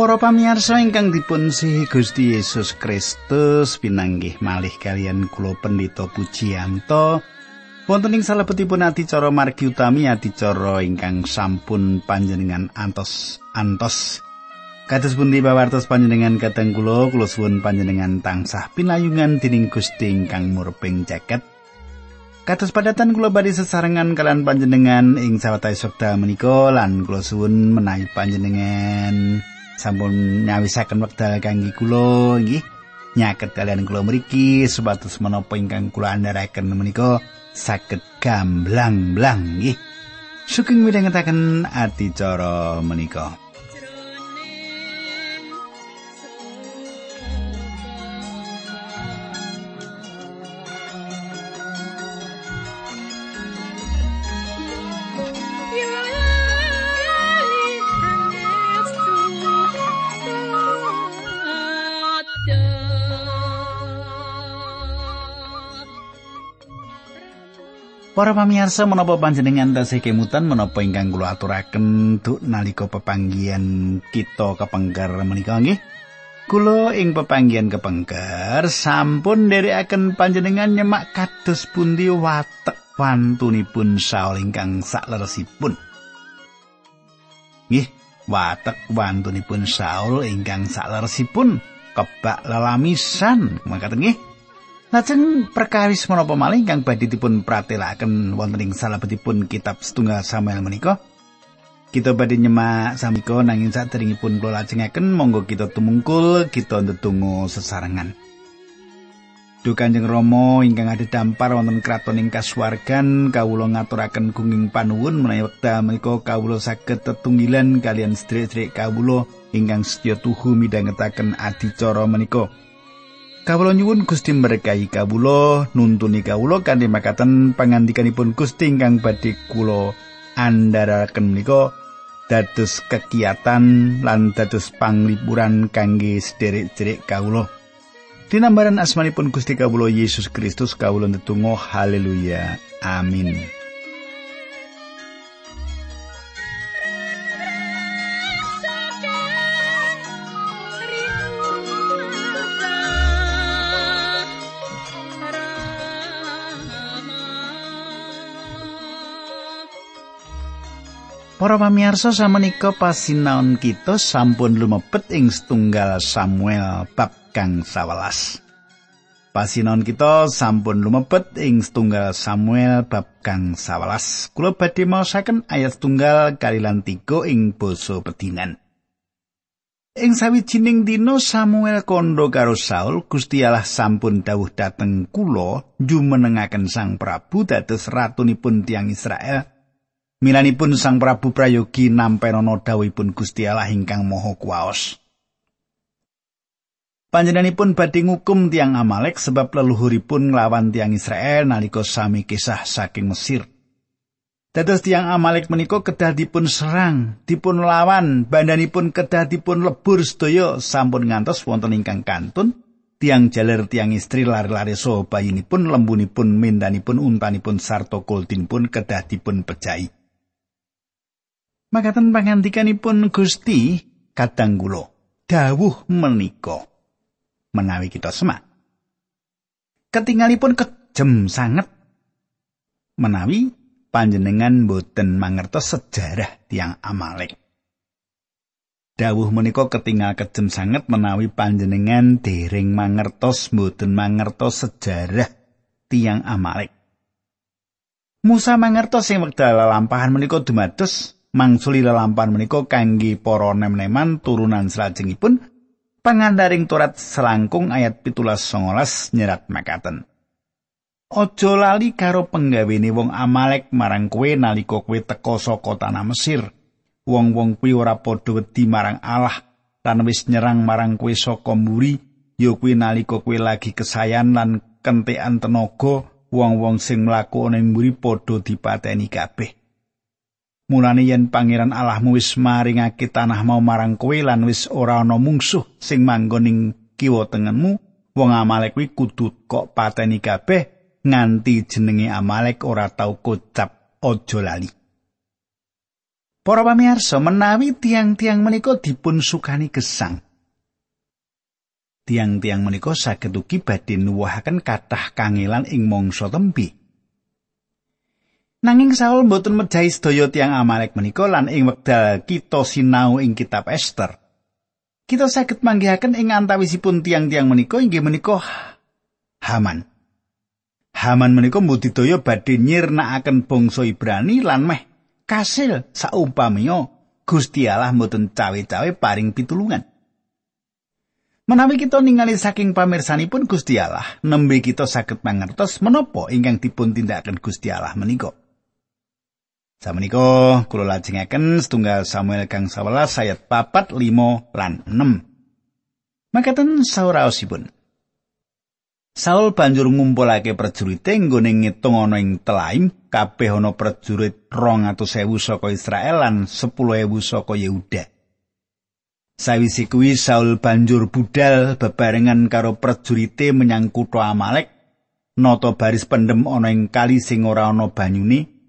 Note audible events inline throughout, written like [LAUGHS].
Para pamirsa ingkang dipun sihi Gusti Yesus Kristus pinanggih malih kalian kula pendeta Pujiyanto wonten ing salebetipun adicara margi utami adicara ingkang sampun panjenengan antos antos. Kados pundi pawartos panjenengan kateng kula kula suwun panjenengan tansah pinayungan dening Gusti ingkang murping jaket Kados padatan kula badhe sesarengan kalian panjenengan ing sawetawis wekdal menika lan kula suwun menawi panjenengan sampun nyawisaken wekdal kangge kula nggih nyaket kalian kula mriki supados menapa ingkang kula andharaken menika saged gamblang-blang nggih suking midhangetaken adicara menika Para pamirsa menapa panjenengan tasih kemutan menapa ingkang kula aturaken duk nalika pepanggihan kita kepengker menika nggih. Kula ing pepanggihan kepengker sampun nderekaken panjenengan nyemak kados pundi watek wantunipun Saul ingkang sakleresipun. Nggih, watek wantunipun Saul ingkang sakleresipun kebak lelamisan makaten nggih. Lajeng perkawis menapa malih kang badhe dipun pratelaken wonten ing salebetipun kitab setunggal Samuel menika. Kita badhe nyemak samika nanging saderengipun kula lajengaken monggo kita tumungkul kita ndedonga sesarengan. Duh Kanjeng Rama ingkang ada wonten kraton ing kasuwargan kawula ngaturaken gunging panuwun menawi wekdal menika kawula saged tetunggilan kalian sedherek-sedherek kawula ingkang setya tuhu midhangetaken adicara menika. Kawula nyuwun Gusti berkahi kawula nuntuni kawula kanthi makaten pangandikanipun Gusti ingkang badhe kula andharaken menika dados kegiatan lan dados panglipuran kangge sederek-sederek kawula. Dinambaran asmanipun Gusti kawula Yesus Kristus kawula netunggal haleluya. Amin. Para pamirsa samenika pasinaon kita sampun lumebet ing setunggal Samuel bab kang 11. Pasinaon kita sampun lumebet ing setunggal Samuel bab kang 11. Kula badhe maosaken ayat setunggal kalilan 3 ing basa pedinan. Ing sawijining dina Samuel kondo karo Saul, Gusti Allah sampun dawuh dhateng kula jumenengaken Sang Prabu dados ratunipun tiang Israel. Milanipun Sang Prabu Prayogi nampenana dawuhipun Gusti Allah ingkang Maha Kuwaos. Panjenenganipun badhe ngukum tiang Amalek sebab leluhuripun nglawan tiang Israel nalika sami kisah saking Mesir. Dados tiang Amalek menika kedah dipun serang, dipun lawan, bandanipun kedah dipun lebur sedaya sampun ngantos wonten ingkang kantun. Tiang jaler tiang istri lari-lari so bayinipun lembunipun mendanipun untanipun sarto kultinipun kedah dipun pejahi. Makaten pangandikanipun Gusti kadang kula dawuh menika menawi kita semak. Ketingalipun kejem sanget menawi panjenengan boten mangertos sejarah tiang Amalek. Dawuh menika ketingal kejem sanget menawi panjenengan dereng mangertos boten mangertos sejarah tiang Amalek. Musa mangertos sing wekdal lampahan menika dumados mangsuli lelampan menika kangge para nem-neman turunan salajengipun pangandaring turat selangkung ayat pitulas songolas nyerat makaten Ojo lali karo penggawene wong Amalek marang kowe nalika kowe teka saka tanah Mesir. Wong-wong kuwi ora padha wedi marang Allah lan wis nyerang marang kowe saka mburi, ya kuwi nalika kowe lagi kesayan lan kentekan tenaga, wong-wong sing mlaku ning mburi padha dipateni kabeh. Mulane yen pangeran Allahmu wis maringake tanah mau marang kowe lan wis ora ana mungsuh sing manggon ing kiwa tengenmu, wong Amalek kuwi kudu kok pateni kabeh nganti jenenge Amalek ora tau kocap aja lali. Para pamirsa, menawi tiang-tiang menika dipun sukani gesang. Tiang-tiang menika saged ugi badhe nuwuhaken kathah kangelan ing mangsa tembi. Nanging Saul mboten mejahi sedaya tiang Amalek menika lan ing wekdal kita sinau ing kitab Esther. Kita saged manggihaken ing antawisipun tiang-tiang menika inggih menika Haman. Haman menika mbudidaya badhe nyirnakaken bangsa Ibrani lan meh kasil saumpamia Gusti Allah mboten cawe-cawe paring pitulungan. Menawi kita ningali saking pamirsanipun Gusti Allah, nembe kita saged mangertos menapa ingkang dipun tindakaken Gusti Allah menika. Samenika kula lajengaken setunggal Samuel kang 11 ayat 4, 5 lan 6. Makaten sauraosipun. Saul banjur ngumpulake prajurite nggone ngitung ana ing Telaim, kabeh ana prajurit 200.000 saka Israel lan 10.000 saka Yehuda. Sawise kuwi Saul banjur budal bebarengan karo prajurite menyang kutha Amalek, nata baris pendem ana ing kali sing ora ana banyune.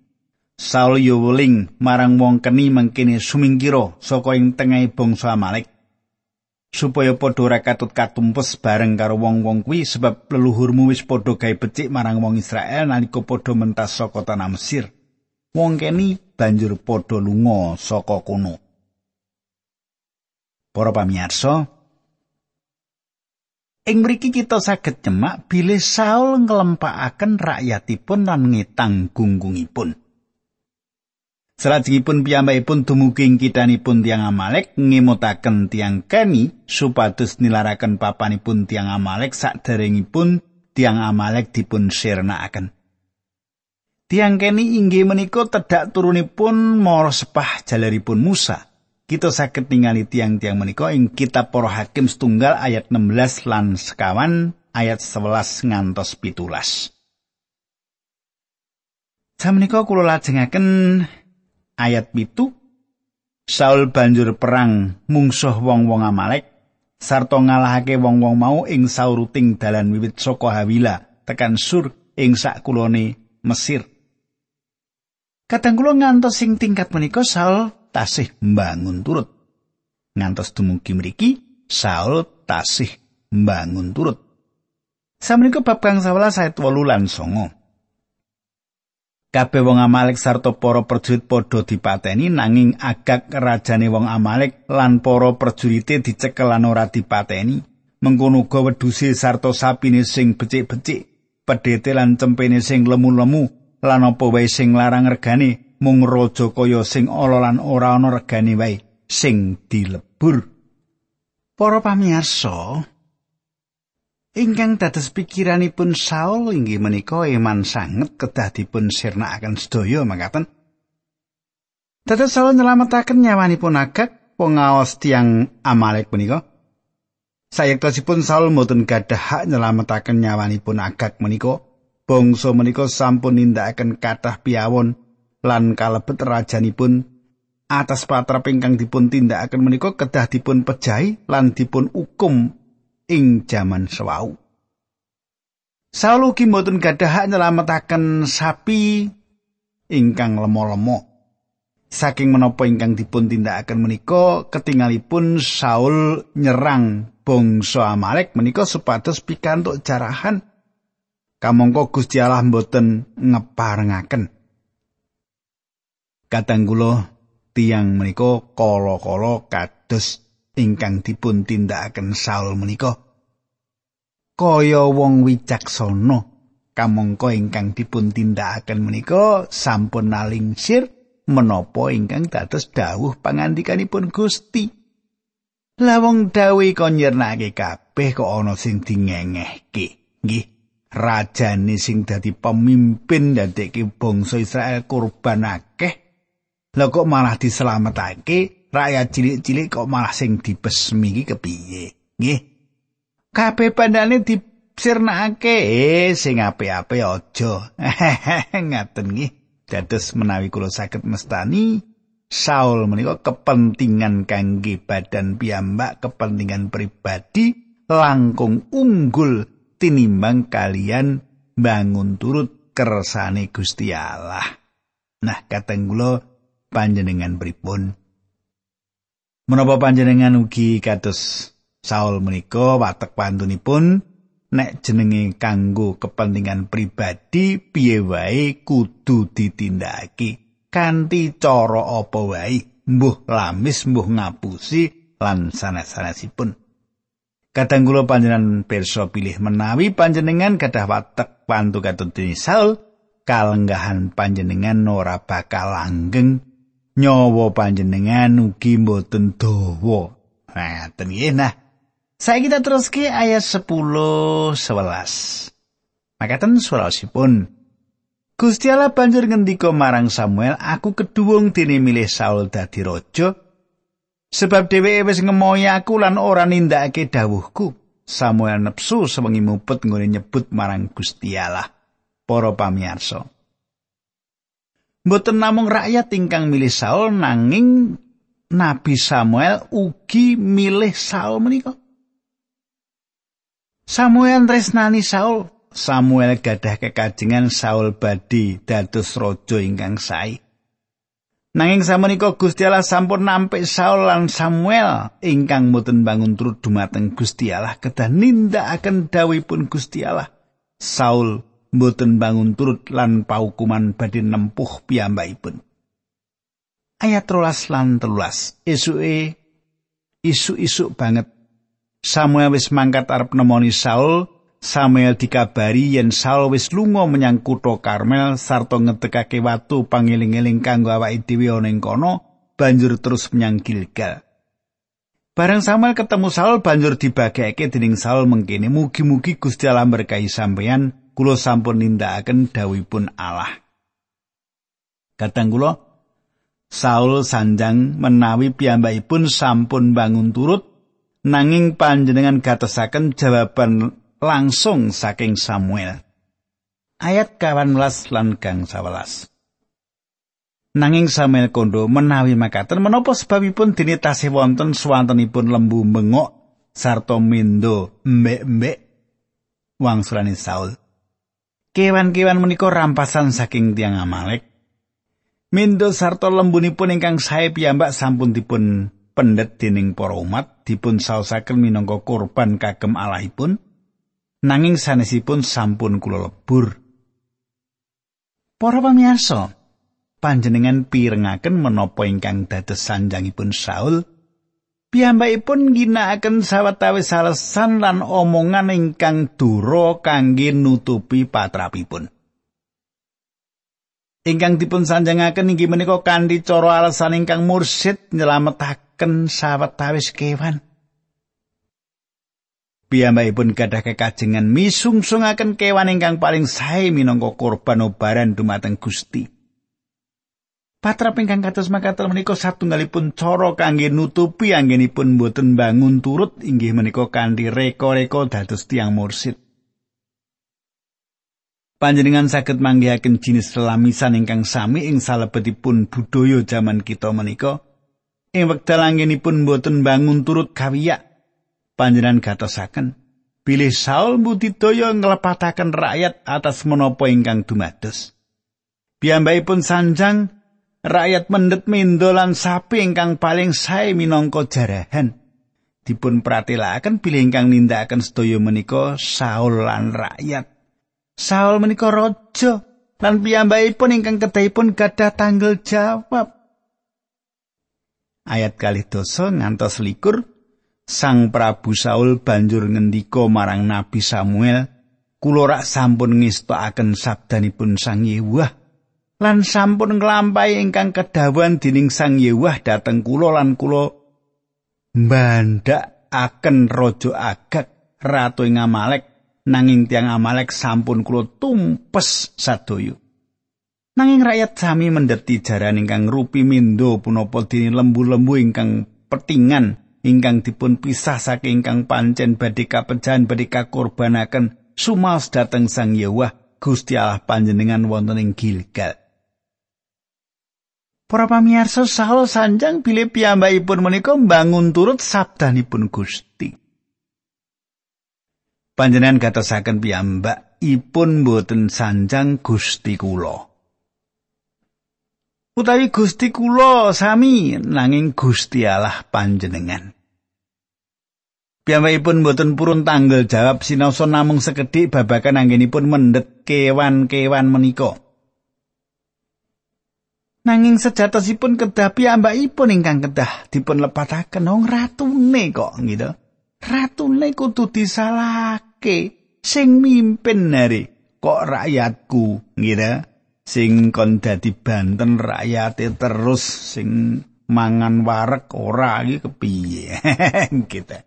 Saul yo marang wong keni mangkene sumingkira saka ing tengahing bangsa Amalek. supaya padha ora katut katumpes bareng karo wong-wong kuwi sebab leluhurmu wis padha gawe becik marang wong Israel nalika padha mentas saka tanah Mesir. Wong keni banjur padha lunga saka kono. Para pamirsa, ing mriki kita saged nyemak bilih Saul nglempakaken rakyatipun lan ngitang gunggungipun. Salajengipun piyambakipun dumugi ing kithanipun tiang Amalek ngemutaken tiang Keni supados nilaraken papanipun tiang Amalek saderengipun tiang Amalek dipun sirnakaken. Tiang Keni inggih menika tedhak turunipun mara sepah jalaripun Musa. Kita saged ningali tiang-tiang menika ing kitab Para Hakim setunggal ayat 16 lan sekawan ayat 11 ngantos pitulas. Samenika kula lajengaken ayat pitu Saul banjur perang mungsuh wong-wong Amalek sarta ngalahake wong-wong mau ing sauruting dalan wiwit saka Hawila tekan Sur ing sakulone Mesir. Kadang kula ngantos sing tingkat menika Saul tasih mbangun turut. Ngantos dumugi mriki Saul tasih mbangun turut. Samenika bab kang 11 ayat 8 lan 9. Kabeh wong Amalek sarta para prajurit padha dipateni nanging agak rajane wong Amalek lan para prajurite dicekel lan ora dipateni. Mengkono uga wedhuse sarta sapine sing becik-becik, pedhete lan cempene sing lemu-lemu lan apa wae sing larang regane mung raja kaya sing ala lan ora ana regane wae sing dilebur. Para pamirsa, Ingkang dados pikiranipun Saul inggih menika iman sanget kedah dipun sirnakaken sedaya mangkaten. Dados Saul nyelametaken nyawanipun agak pengaos tiang Amalek menika. Sayektosipun Saul mboten gadah hak nyelametaken nyawanipun agak menika. Bangsa menika sampun nindakaken kathah piawon lan kalebet rajanipun atas patrap ingkang dipun tindakaken menika kedah dipun pejahi lan dipun hukum ing jaman sewau. Saul ugi mboten gadah hak nyelametaken sapi ingkang lemo-lemo. Saking menapa ingkang dipun tindakaken menika ketingalipun Saul nyerang bangsa Amalek menika supados pikantuk jarahan kamangka Gusti Allah mboten ngeparengaken. Kadang kula tiang menika kala-kala kados ingkang dipun tindakaken Saul menika. Kaya wong wicaksana kamangka ingkang dipun tindakaken menika sampun nalingsir menapa ingkang dados dawuh pangandikanipun Gusti. Lah wong dawuh kok nyirnake kabeh kok ana sing dingengehke. Nggih rajane sing dadi pemimpin dadekke bangsa Israel kurban akeh. Lha kok malah diselametake rakyat cilik-cilik kok malah sing dibesmi iki kepiye? Nggih. Kabeh pandane disirnakake. Eh sing apik-apik aja. [LAUGHS] Ngaten nggih. Dados menawi kula saged mestani Saul menika kepentingan kangge badan piyambak kepentingan pribadi langkung unggul tinimbang kalian bangun turut kersane Gusti Allah. Nah, kateng kula panjenengan pripun menapa panjenengan ugi kados Saul menika watek pantunipun? Nek jenenge kanggo kepentingan pribadi piye wae kudu ditindakake? Kanthi cara apa wae? Mbuh lamis mbuh ngapusi lan sanes-sanesipun. Kadang kula panjenengan pirsa pilih menawi panjenengan gadah watek pantu katut Saul kalenggahan panjenengan ora bakal langgeng nyawa panjenengan ugi mboten dawa. Nah, ten nah. Saya kita terus ke ayat 10 11. Makaten surasipun. Gusti Allah banjur ngendika marang Samuel, aku keduwung dene milih Saul dadi raja sebab dheweke wis ngemoyi aku lan ora nindakake dawuhku. Samuel nepsu sewengi mupet nggone nyebut marang Gusti Allah. Para pamirsa. Mboten namung rakyat ingkang milih Saul nanging Nabi Samuel ugi milih Saul menika. Samuel tresnani Saul. Samuel gadah kekajengan Saul badi dados raja ingkang sae. Nanging samenika Gusti Allah sampun nampik Saul lan Samuel ingkang mboten bangun turut dumateng Gusti Allah kedah nindakaken dawuhipun Gusti Allah. Saul mboten bangun turut lan paukuman badhe nempuh piyambakipun. Ayat rolas lan telulas. Esuke isu-isu banget. Samuel wis mangkat arep nemoni Saul. Samuel dikabari yen Saul wis lunga menyang kutha Karmel sarta ngedekake watu pangiling-eling kanggo awake dhewe ana kono, banjur terus menyang Gilgal. Bareng Samuel ketemu Saul banjur dibagekake dening Saul mengkene mugi-mugi Gusti Allah berkahi sampeyan kula sampun nindakaken dawuhipun Allah. Kadang kula Saul sanjang menawi piyambakipun sampun bangun turut nanging panjenengan gatosaken jawaban langsung saking Samuel. Ayat kawan lan gang sawelas. Nanging Samuel kondo menawi makaten menapa sebabipun dene tasih wonten swantenipun lembu mengok sarta mindo mbek-mbek wangsulane Saul. Kewan-kewan menika rampasan saking tiang Amalek. Mindo sarta lembunipun ingkang sae piyambak sampun dipun pendet dening para umat dipun saosaken minangka korban kagem Allahipun. Nanging sanesipun sampun kula lebur. Para pamirsa, panjenengan pirengaken menapa ingkang dados sanjangipun Saul Piyambakipun ginakaken sawetawis alesan lan omongan ingkang dura kangge nutupi patrapipun. Ingkang dipun sanjangaken inggih menika kanthi cara alasan ingkang mursid nyelametaken sawetawis kewan. Piyambakipun gadah kekajengan misungsungaken kewan ingkang paling sae minangka korban obaran dumateng Gusti. Patra ingkang kados makaten menika satunggalipun cara kangge nutupi anggenipun boten bangun turut inggih menika kanthi reka-reka dados tiang mursid. Panjenengan saged manggihaken jinis lelamisan ingkang sami ing salebetipun budaya jaman kita menika. Ing wekdal anggenipun boten bangun turut kawiyak. Panjenengan gatosaken bilih Saul budidaya nglepataken rakyat atas menapa ingkang dumados. Piyambakipun sanjang rakyat mendet mindo lan sapi ingkang paling sae minangka jarahan. Dipun pratilaken bilih ingkang nindakaken sedaya menika Saul lan rakyat. Saul menika raja lan piyambakipun ingkang kedahipun gadah tanggal jawab. Ayat kali dosa ngantos likur Sang Prabu Saul banjur ngendika marang Nabi Samuel kula rak sampun ngestokaken sabdanipun Sang Yewah lan sampun nglampahi ingkang kedawan dening Sang Yewah dhateng kula lan kula mbandak aken raja agak ratu ing Amalek. Nanging tiang Amalek sampun kula tumpes sadoyo nanging rakyat sami mendeti jaran ingkang rupi mindo punapa dene lembu-lembu ingkang petingan ingkang dipun pisah saking ingkang pancen badhe kapejan badhe kakorbanaken sumaos dhateng Sang Yewah Gusti Allah panjenengan wonten ing Gilgal Para pamirsa Saul sanjang bilih piyambakipun menika mbangun turut sabdanipun Gusti. Panjenengan gatosaken piyambak ipun boten sanjang Gusti kula. utawi Gusti kula sami nanging Gusti Allah panjenengan. Piyambakipun boten purun tanggal jawab sinaosa namung sekedhik babagan anggenipun mendhet kewan-kewan menika. Nanging sejatosipun kedah piyambakipun ingkang kedah dipun lepataken wong ratune kok gitu. Ratune kudu disalahke sing mimpin nari kok rakyatku gitu. Sing kon dadi banten rakyate terus sing mangan warek ora iki kepiye [LAUGHS] gitu.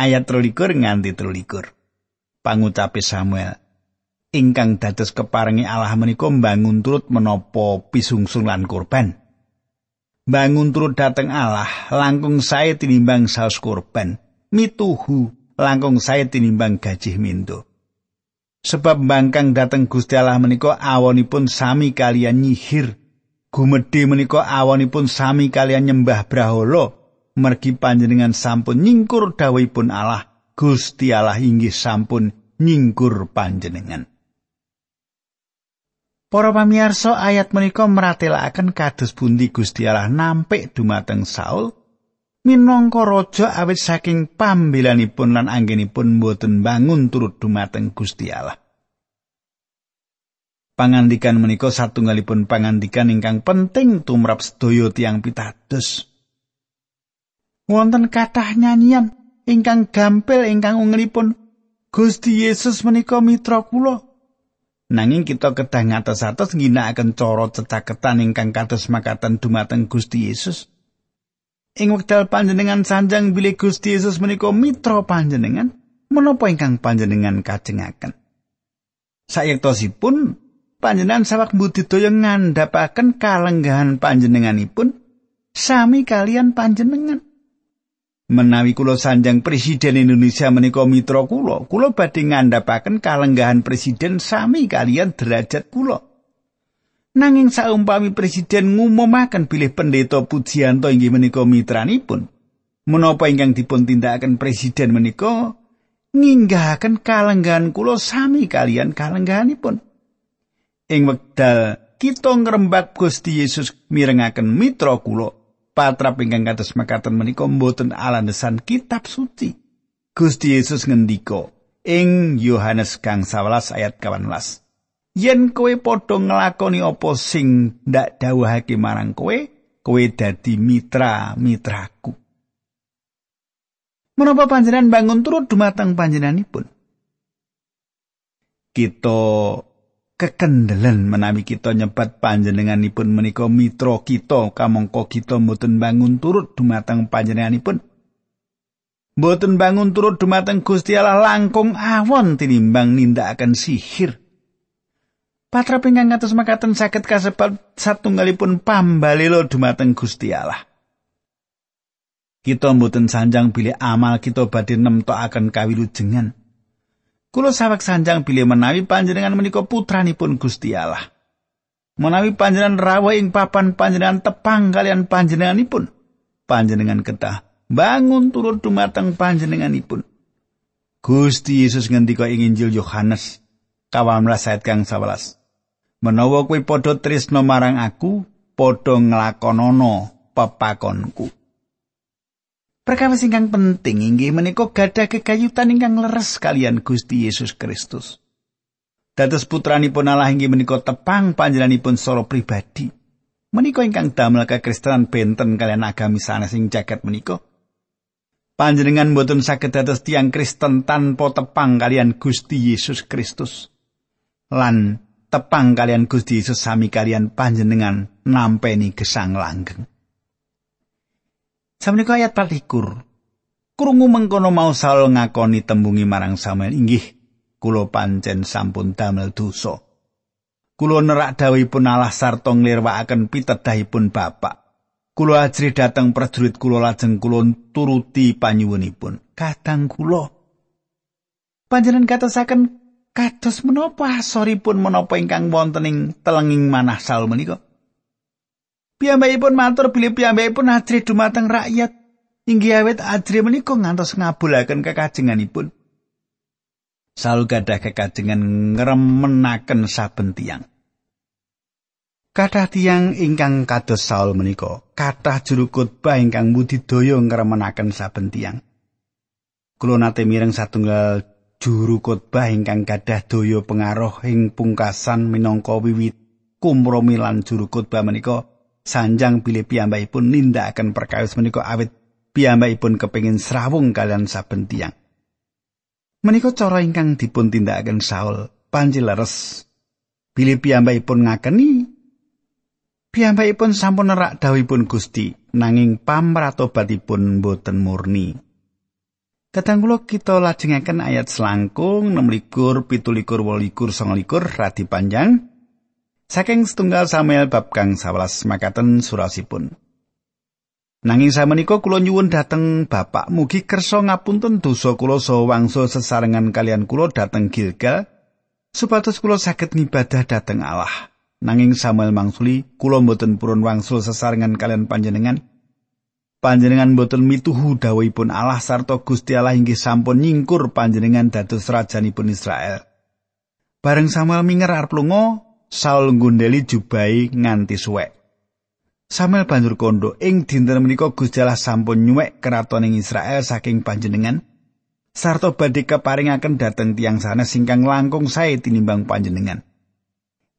Ayat 13 nganti 13. Pangucape Samuel ingkang dados keparengi Allah menika mbangun turut menapa pisungsung lan kurban. Bangun turut dateng Allah langkung sae tinimbang saus kurban. Mituhu langkung sae tinimbang gajih minto. Sebab bangkang dateng Gusti Allah menika awonipun sami kalian nyihir. Gumedhe menika awonipun sami kalian nyembah brahala. Mergi panjenengan sampun nyingkur dawuhipun Allah. Gusti Allah inggih sampun nyingkur panjenengan. Para pamirsa ayat menika meratelaken kados bundi Gusti Allah nampik dumateng Saul minangka raja awit saking pambelanipun lan anggenipun boten bangun turut dumateng Gusti Allah. Pangandikan menika satunggalipun pangandikan ingkang penting tumrap sedaya tiang pitados. Wonten kathah nyanyian ingkang gampil ingkang ungelipun Gusti Yesus menika mitra kula. Nanging kita kedah ngatos-atos ngginakaken cara cecaketan ingkang kados makatan dumateng Gusti Yesus. Ing wekdal panjenengan sanjang bilih Gusti Yesus menika mitra panjenengan, menapa ingkang panjenengan kajengaken? Sayektosipun panjenengan sawak budidaya ngandhapaken kalenggahan panjenenganipun sami kalian panjenengan. Menawi kula sanjang presiden Indonesia menika mitra kula, kula badhe ngandhapaken kalenggahan presiden sami kalian derajat kula. Nanging saumpami presiden ngumumaken bilih pendeta Pujianto inggih menika mitranipun, menapa ingkang dipun tindakaken presiden menika nginggahaken kalenggahan kula sami kalian kalenggahanipun. Ing wekdal kita ngrembak Gusti Yesus mirengaken mitra kula, patrap ingkang kados mekaten menika mboten alandesan kitab suci. Gusti Yesus ngendika ing Yohanes kang 11 ayat 18. Yen kowe padha nglakoni apa sing ndak dawuhake marang kowe, kowe dadi mitra-mitraku. Menapa panjenengan bangun turut dumateng panjenenganipun? Kita kekendelen menawi kita nyebat panjenenganipun menika mitra kita kamangka kita mboten bangun turut dumateng panjenenganipun mboten bangun turut dumateng Gusti Allah langkung awon tinimbang nindakaken sihir Patra pinggang ngatus makaten sakit kasebat satunggalipun pambalelo dumateng Gusti Allah. Kita mboten sanjang pilih amal kita badhe nemtokaken kawilujengan. Kulo sawek sanjang bilih menawi panjenengan menika putranipun Gusti Allah. Menawi panjenengan rawuh ing papan panjenengan tepang kalian panjenenganipun, panjenengan ketah bangun turut dumateng panjenenganipun. Gusti Yesus ngendika ing Injil Yohanes kawamlas ayat kang 11. Menawa kowe padha tresno marang aku, padha nglakonana pepakonku. Perkawis ingkang penting inggih menika gadah kekayutan ingkang leres kalian Gusti Yesus Kristus. Dados putranipun Allah inggih menika tepang panjenenganipun soro pribadi. Menika ingkang damel kekristenan benten kalian agami sanes sing jagat menika. Panjenengan boten saged dados tiang Kristen tanpa tepang kalian Gusti Yesus Kristus. Lan tepang kalian Gusti Yesus sami kalian panjenengan nampeni gesang langgeng. Sameneika ayat 24. Krungu mengkono mau Saul ngakoni tembungi marang Samuel inggih kula pancen sampun damel dosa. Kula nerak dawuhipun Allah sarta nglirwakaken pitedahipun Bapak. Kula ajri dhateng prajurit kula lajeng kula turuti panyuwunipun. Kadang kula panjenengan katosaken kados menapa asoripun menapa ingkang wonten ing telenging manah Saul menika? Piyambakipun matur bilih piyambakipun ajri dumateng rakyat inggih awet ajri menika ngantos ngabulaken kekajenganipun. Saul gadah kekajengan ngremenaken saben tiyang. Kathah tiyang ingkang kados Saul menika, kathah juru khotbah ingkang budidaya ngremenaken saben tiyang. Kula nate mireng satunggal juru khotbah ingkang gadah daya pengaruh ing pungkasan minangka wiwit kumromi lan juru khotbah menika sanjang bilih piyambakipun nindakaken perkawis menika awit piyambakipun kepingin srawung kalian saben tiyang. Menika cara ingkang dipun tindakaken Saul panjileres bilih piyambakipun ngakeni Piyambakipun sampun nerak dawuhipun Gusti nanging pamratobatipun boten murni. Kadang kula kita lajengaken ayat selangkung 16 17 18 19 radi panjang saking setunggal Samuel bab kang 11 makaten surasipun. Nanging samenika kula nyuwun dhateng Bapak mugi kersa ngapunten dosa kula saha wangsul sesarengan kalian kula dhateng Gilgal supados kula saged ngibadah dhateng Allah. Nanging Samuel mangsuli, kula mboten purun wangsul sesarengan kalian panjenengan. Panjenengan mboten mituhu dawuhipun Allah sarta Gusti Allah inggih sampun nyingkur panjenengan dados rajanipun Israel. Bareng Samuel minger arep lunga, Saul nggundeli jubai nganti suwek. Samuel banjur kondo ing dinten menika Gusti Allah sampun nyuwek keraton ing Israel saking panjenengan sarta badhe keparingaken dhateng tiang sana singkang langkung sae tinimbang panjenengan.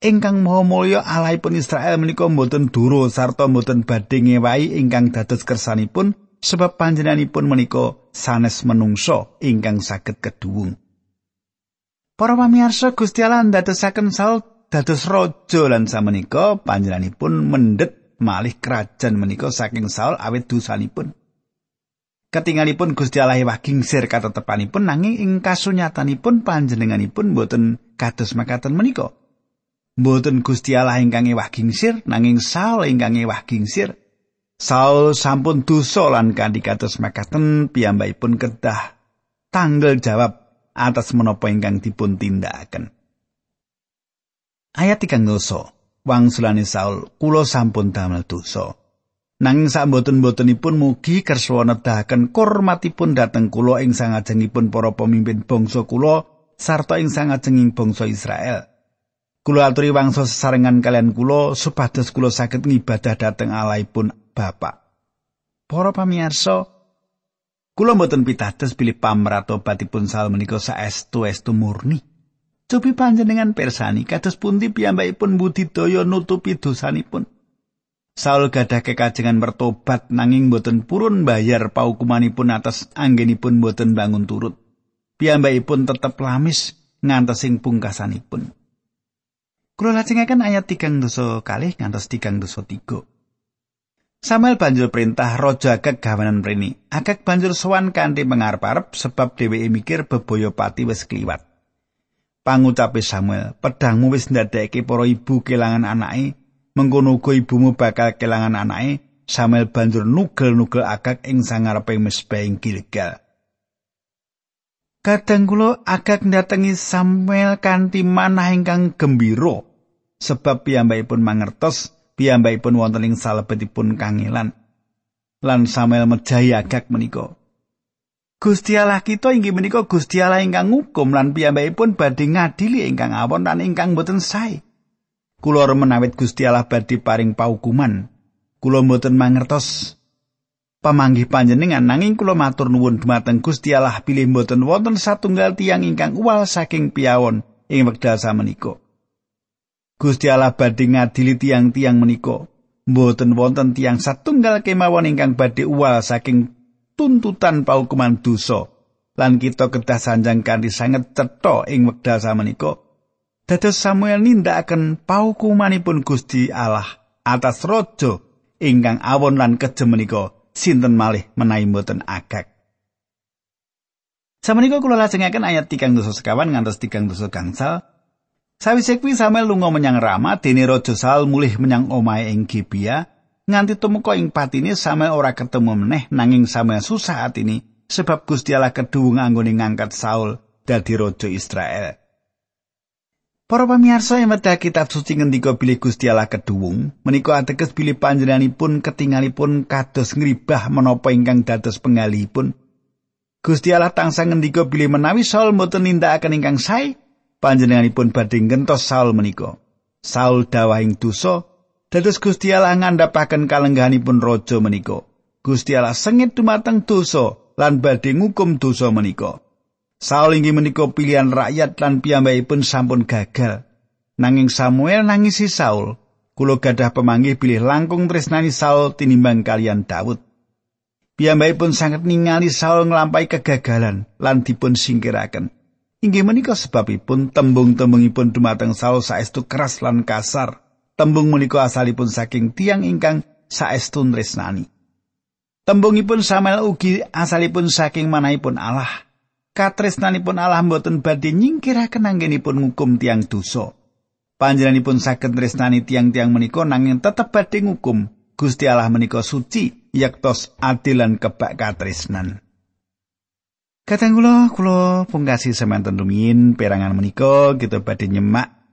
ingkang maha mulya Allahipun Israel menika mboten duro sarta mboten badhe ngewahi ingkang dados kersanipun sebab panjenenganipun menika sanes menungso ingkang saged keduwung. Para pamirsa Gusti Allah ndadosaken Saul dados raja lan samenika panjenenganipun mendhet malih kerajaan menika saking Saul awit dosanipun. Ketingalipun Gusti Allah waging sir katetepanipun nanging ing kasunyatanipun panjenenganipun boten kados makaten menika. Mboten Gusti Allah ingkang ewah gingsir nanging Saul ingkang ewah gingsir. Saul sampun dosa lan kanthi kados makaten piyambakipun kedah tanggal jawab atas menapa ingkang dipun tindakaken. Ayat tigang dosa. Wangsulane Saul, kula sampun damel dosa. Nanging samboten-botenipun mugi kersa nedahaken kurmatipun dhateng kula ing sangajengipun para pemimpin bangsa kula sarta ing sangajenging bangsa Israel. Kula aturi wangsa sesarengan kalian kula supados kula saged ngibadah dhateng Allahipun Bapa. Para pamirsa, kula mboten pitados pilih pamratobatipun sal menika saestu estu murni. Cobi panjenengan persani kados pundi piyambakipun budidaya nutupi dosanipun. Saul gadah kekajengan bertobat nanging boten purun bayar paukumanipun atas anggenipun boten bangun turut. Piyambakipun tetep lamis ngantos ing pungkasanipun. Kula lajengaken ayat tigang dosa kalih ngantos tigang dosa tiga. Samuel banjur perintah Raja Agag gawanan mrene. Agag banjur sowan kanthi mengarep-arep sebab dheweke mikir bebaya pati wis kliwat. Pangucape Samuel, pedangmu wis ndadekake para ibu kelangan anake, mengkono uga ibumu bakal kelangan anake. Samuel banjur nugel-nugel Agag ing sangarepe mesbah ing Gilgal. Kadang kula agak ndatengi Samuel kanthi manah ingkang gembira sebab piyambakipun mangertos piyambakipun wonten ing salebetipun kangelan lan Samuel mejahi agak menika. Gusti Allah kita inggih menika Gusti Allah ingkang ngukum lan piyambakipun badhe ngadili ingkang awon lan ingkang boten sae. Kula menawit Gusti Allah badhe paring paukuman. Kula boten mangertos pamanggih panjenengan nanging kula matur nuwun dumateng Gusti Allah pilih mboten wonten satunggal tiang ingkang uwal saking piawon ing wekdal samenika. Gusti Allah badhe ngadili tiang-tiang menika. Mboten wonten tiang satunggal kemawon ingkang badhe uwal saking tuntutan paukuman dosa. Lan kita kedah sanjang kanthi sanget cetha ing wekdal samenika. Dados Samuel nindakaken paukumanipun Gusti Allah atas raja ingkang awon lan kejem menika sinten malih menawi mboten agak. Samenika kula lajengaken ayat 3 dosa sekawan ngantos 3 dosa gangsal. Sawise kuwi Samuel lunga menyang Rama, dene Raja Saul mulih menyang omahe ing Gibea, nganti tumeka ing patine Samuel ora ketemu meneh nanging Samuel susah atine sebab Gusti Allah keduwung anggone ngangkat Saul dadi raja Israel. Para pamirsa yang medha kitab suci ngendika bilih Gusti Allah keduwung, menika ateges bilih panjenenganipun ketingalipun kados ngribah menapa ingkang dados penggalihipun. Gusti Allah tansah ngendika bilih menawi Saul mboten nindakaken ingkang sae, panjenenganipun badhe ngentos Saul menika. Saul dawahing dosa Dados Gusti Allah ngandhapaken kalenggahanipun raja menika. Gusti Allah sengit dumateng dosa lan badhe ngukum dosa menika. Saul inggih menika pilihan rakyat lan piyambakipun sampun gagal. Nanging Samuel nangisi Saul. Kulo gadah pemanggih pilih langkung tresnani Saul tinimbang kalian Daud. Piyambakipun sangat ningali Saul nglampahi kegagalan lan dipun singkiraken. Inggih menika sebabipun tembung-tembungipun dumateng Saul saestu keras lan kasar. Tembung menika asalipun saking tiang ingkang saestu tresnani. Tembungipun Samuel ugi asalipun saking manahipun Allah. Katresnanipun Allah mboten badhe nyingkiraken anggenipun ngukum tiang dosa. Panjenenganipun saged tresnani tiang-tiang menika nanging tetep badhe ngukum. Gusti Allah menika suci yaktos adil lan kebak katresnan. Kadang kula kula pungkasi semanten rumiyin perangan menika kita badhe nyemak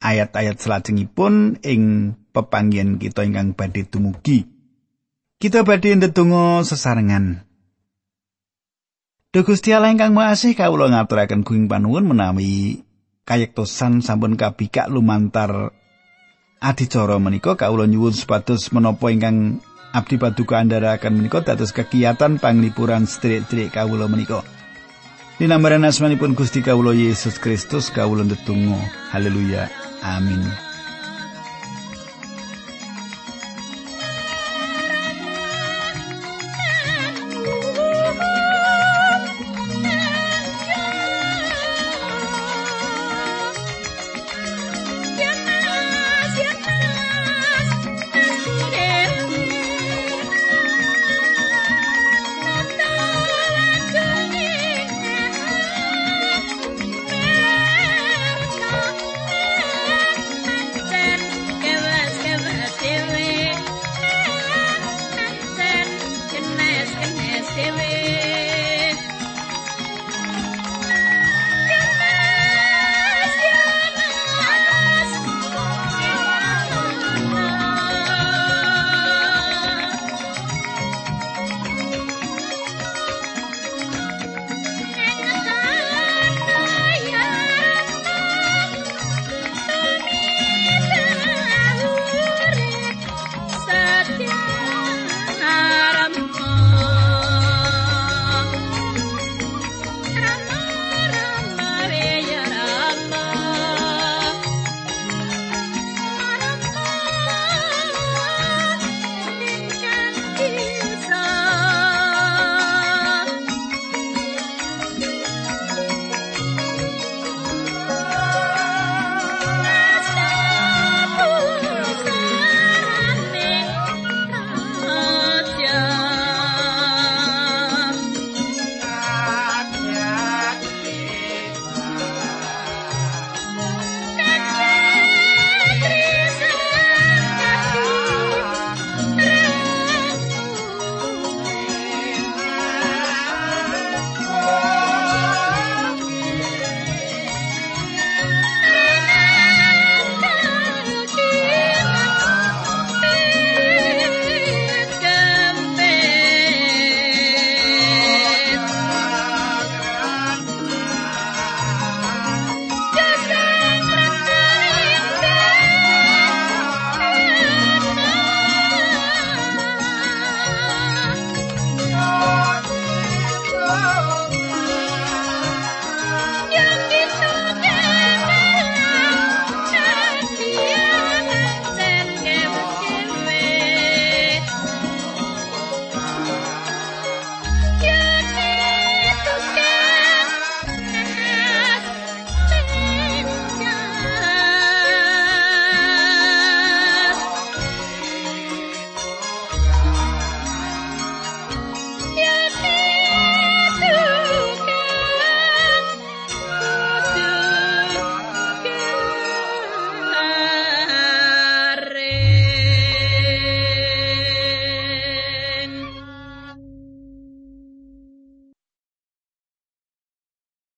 ayat-ayat salajengipun ing pepanggihan kita ingkang badhe dumugi. Kita badhe ndedonga sesarengan. Duh Gusti Allah ingkang Maha Asih kawula ngaturaken kuing panuwun menawi kayektosan sampun kabikak lumantar adicara menika kawula nyuwun supados menapa ingkang abdi paduka andharaken menika dados kegiatan panglipuran sedherek-sedherek kawula menika. Dinambaran asmanipun Gusti kawula Yesus Kristus kawula ndedonga. Haleluya. Amin.